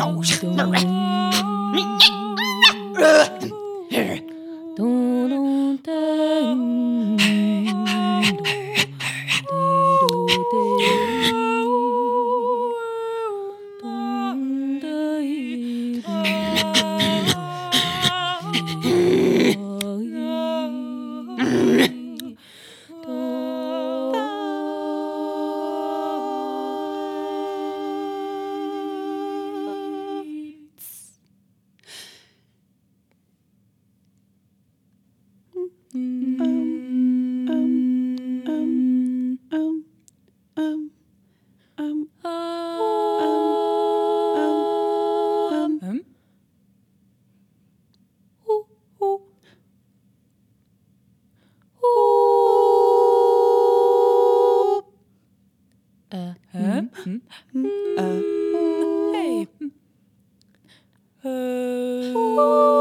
都是你 Mm. Uh. Mm, hey. Uh.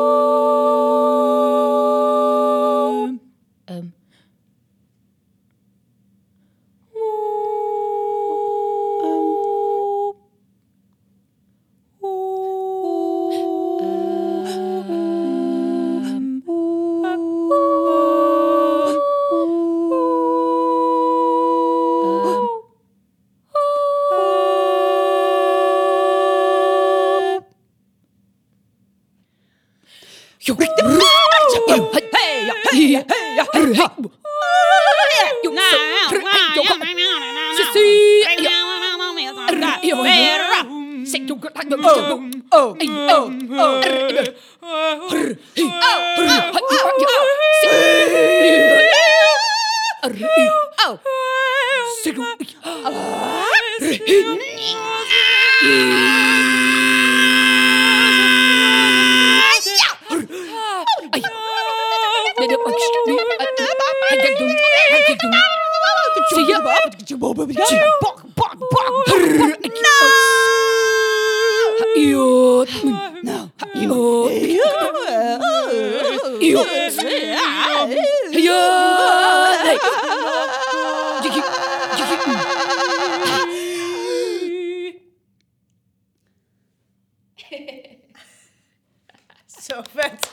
Oh. Zie je? no, Zo vet.